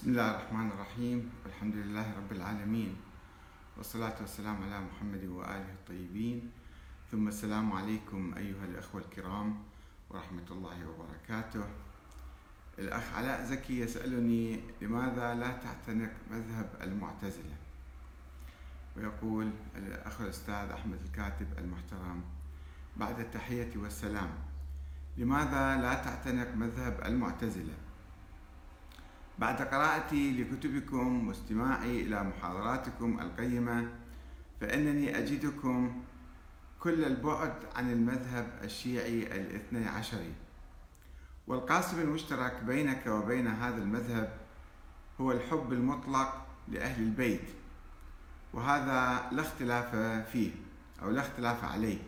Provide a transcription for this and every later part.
بسم الله الرحمن الرحيم. والحمد لله رب العالمين. والصلاة والسلام على محمد وآله الطيبين. ثم السلام عليكم أيها الأخوة الكرام ورحمة الله وبركاته. الأخ علاء زكي يسألني لماذا لا تعتنق مذهب المعتزلة؟ ويقول الأخ الأستاذ أحمد الكاتب المحترم بعد التحية والسلام لماذا لا تعتنق مذهب المعتزلة؟ بعد قراءتي لكتبكم واستماعي إلى محاضراتكم القيمة فإنني أجدكم كل البعد عن المذهب الشيعي الاثني عشري والقاسم المشترك بينك وبين هذا المذهب هو الحب المطلق لأهل البيت وهذا لا اختلاف فيه أو لا اختلاف عليه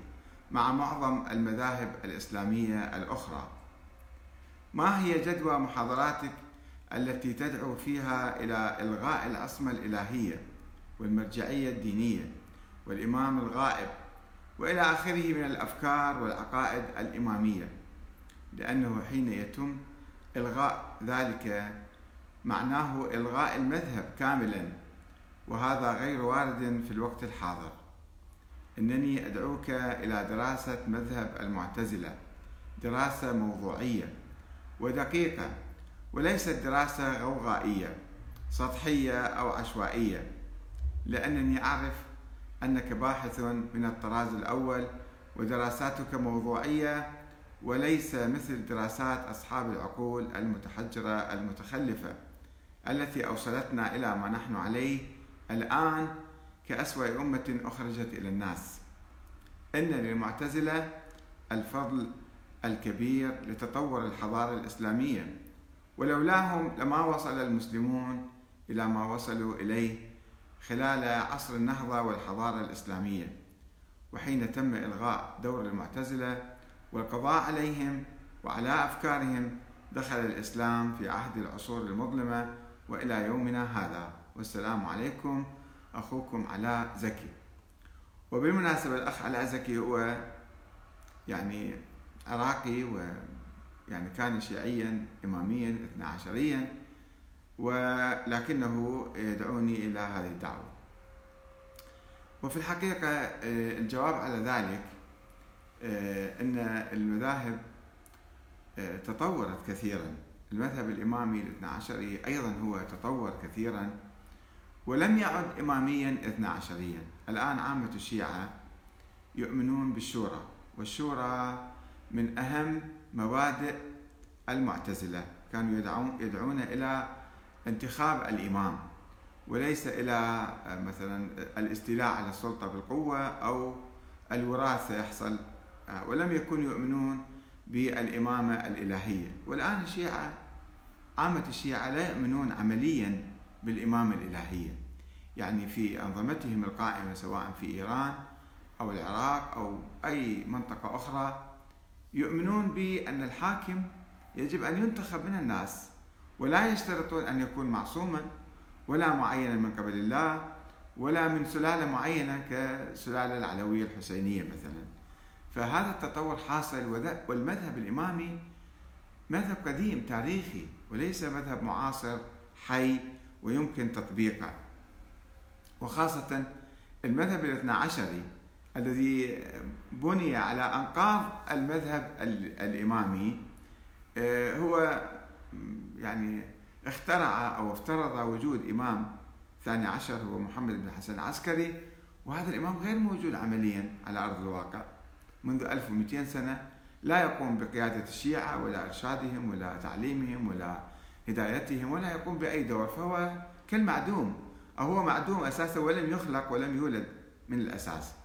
مع معظم المذاهب الإسلامية الأخرى. ما هي جدوى محاضراتك التي تدعو فيها إلى إلغاء العصمة الإلهية والمرجعية الدينية والإمام الغائب وإلى آخره من الأفكار والعقائد الإمامية لأنه حين يتم إلغاء ذلك معناه إلغاء المذهب كاملا وهذا غير وارد في الوقت الحاضر. إنني أدعوك إلى دراسة مذهب المعتزلة دراسة موضوعية ودقيقة وليست دراسة غوغائية سطحية أو عشوائية لأنني أعرف أنك باحث من الطراز الأول ودراساتك موضوعية وليس مثل دراسات أصحاب العقول المتحجرة المتخلفة التي أوصلتنا إلى ما نحن عليه الآن كأسوأ أمة أخرجت إلى الناس. إن للمعتزلة الفضل الكبير لتطور الحضارة الإسلامية. ولولاهم لما وصل المسلمون إلى ما وصلوا إليه خلال عصر النهضة والحضارة الإسلامية وحين تم إلغاء دور المعتزلة والقضاء عليهم وعلى أفكارهم دخل الإسلام في عهد العصور المظلمة وإلى يومنا هذا. والسلام عليكم أخوكم علاء زكي. وبالمناسبة الأخ علاء زكي هو يعني عراقي و يعني كان شيعيا إماميا اثنا عشريا ولكنه يدعوني إلى هذه الدعوة. وفي الحقيقة آه، الجواب على ذلك آه، أن المذاهب آه، تطورت كثيرا. المذهب الإمامي الاثنى عشري أيضا هو تطور كثيرا ولم يعد إماميا اثنى عشريا. الآن عامة الشيعة يؤمنون بالشورى والشورى من أهم مبادئ المعتزلة. كانوا يدعون يدعون إلى انتخاب الإمام وليس إلى آه، مثلا الاستيلاء على السلطة بالقوة أو الوراثة يحصل آه، ولم يكونوا يؤمنون بالإمامة الإلهية. والآن الشيعة عامة الشيعة لا يؤمنون عمليا بالإمامة الإلهية. يعني في أنظمتهم القائمة سواء في إيران أو العراق أو أي منطقة أخرى يؤمنون بأن الحاكم يجب أن ينتخب من الناس ولا يشترطون أن يكون معصوما ولا معينا من قبل الله ولا من سلالة معينة كسلالة العلوية الحسينية مثلا. فهذا التطور حاصل والمذهب الإمامي مذهب قديم تاريخي وليس مذهب معاصر حي ويمكن تطبيقه. وخاصة المذهب الاثنى عشري الذي بني على أنقاض المذهب الإمامي. آه، هو يعني اخترع أو افترض وجود إمام ثاني عشر هو محمد بن حسن العسكري وهذا الإمام غير موجود عمليا على أرض الواقع. منذ 1200 سنة لا يقوم بقيادة الشيعة ولا إرشادهم ولا تعليمهم ولا هدايتهم ولا يقوم بأي دور فهو كالمعدوم. أو هو معدوم أساسا ولم يخلق ولم يولد من الأساس.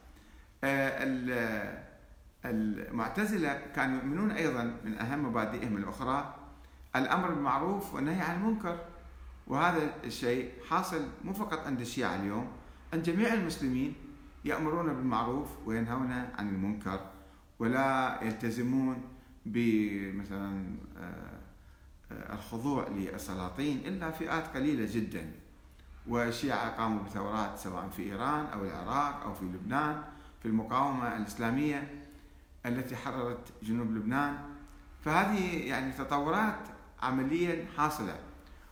المعتزلة كانوا يؤمنون أيضا من أهم مبادئهم الأخرى الأمر بالمعروف والنهي عن المنكر. وهذا الشيء حاصل مو فقط عند الشيعة اليوم عند جميع المسلمين يأمرون بالمعروف وينهون عن المنكر ولا يلتزمون بمثلا آه، آه، الخضوع للسلاطين إلا فئات قليلة جدا. والشيعة قاموا بثورات سواء في إيران أو العراق أو في لبنان. في المقاومة الإسلامية التي حررت جنوب لبنان. فهذه يعني تطورات عمليا حاصلة.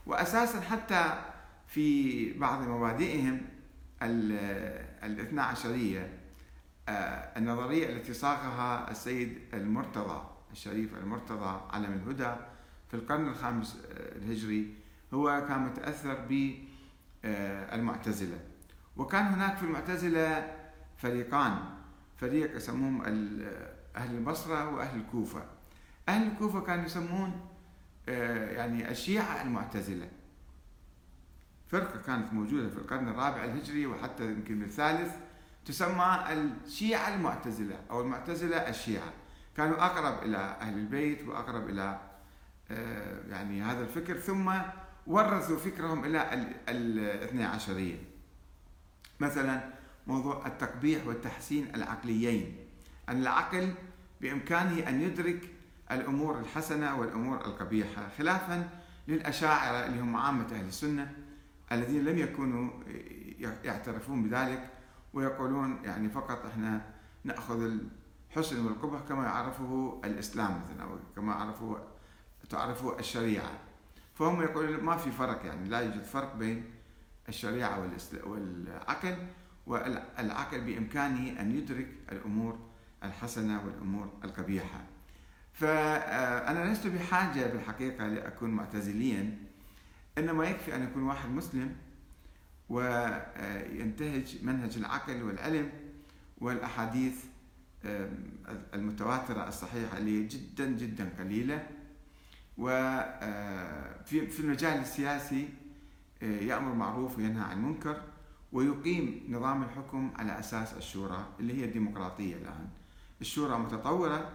وأساسا حتى في بعض مبادئهم الاثنا عشرية آه، النظرية التي صاغها السيد المرتضى الشريف المرتضى علم الهدى في القرن الخامس الهجري هو كان متأثر بالمعتزلة وكان هناك في المعتزلة فريقان. فريق يسموهم أهل البصرة وأهل الكوفة أهل الكوفة كانوا يسمون آه، يعني الشيعة المعتزلة. فرقة كانت موجودة في القرن الرابع الهجري وحتى يمكن الثالث. تسمى الشيعة المعتزلة أو المعتزلة الشيعة. كانوا أقرب إلى أهل البيت وأقرب إلى آه، يعني هذا الفكر. ثم ورثوا فكرهم إلى الاثنى عشرية. مثلا موضوع التقبيح والتحسين العقليين. أن العقل بإمكانه أن يدرك الأمور الحسنة والأمور القبيحة خلافا للأشاعرة اللي هم عامة أهل السنة الذين لم يكونوا يعترفون بذلك ويقولون يعني فقط إحنا نأخذ الحسن والقبح كما يعرفه الإسلام مثلا أو كما يعرفه تعرفه الشريعة. فهم يقولون ما في فرق يعني لا يوجد فرق بين الشريعة والعقل والعقل بإمكانه أن يدرك الأمور الحسنة والأمور القبيحة. فانا لست بحاجة بالحقيقة لأكون معتزليا إنما يكفي أن يكون واحد مسلم وينتهج منهج العقل والعلم والأحاديث المتواترة الصحيحة اللي جدا جدا قليلة. وفي في المجال السياسي يأمر معروف وينهى عن منكر. ويقيم نظام الحكم على أساس الشورى اللي هي الديمقراطية الآن. الشورى متطورة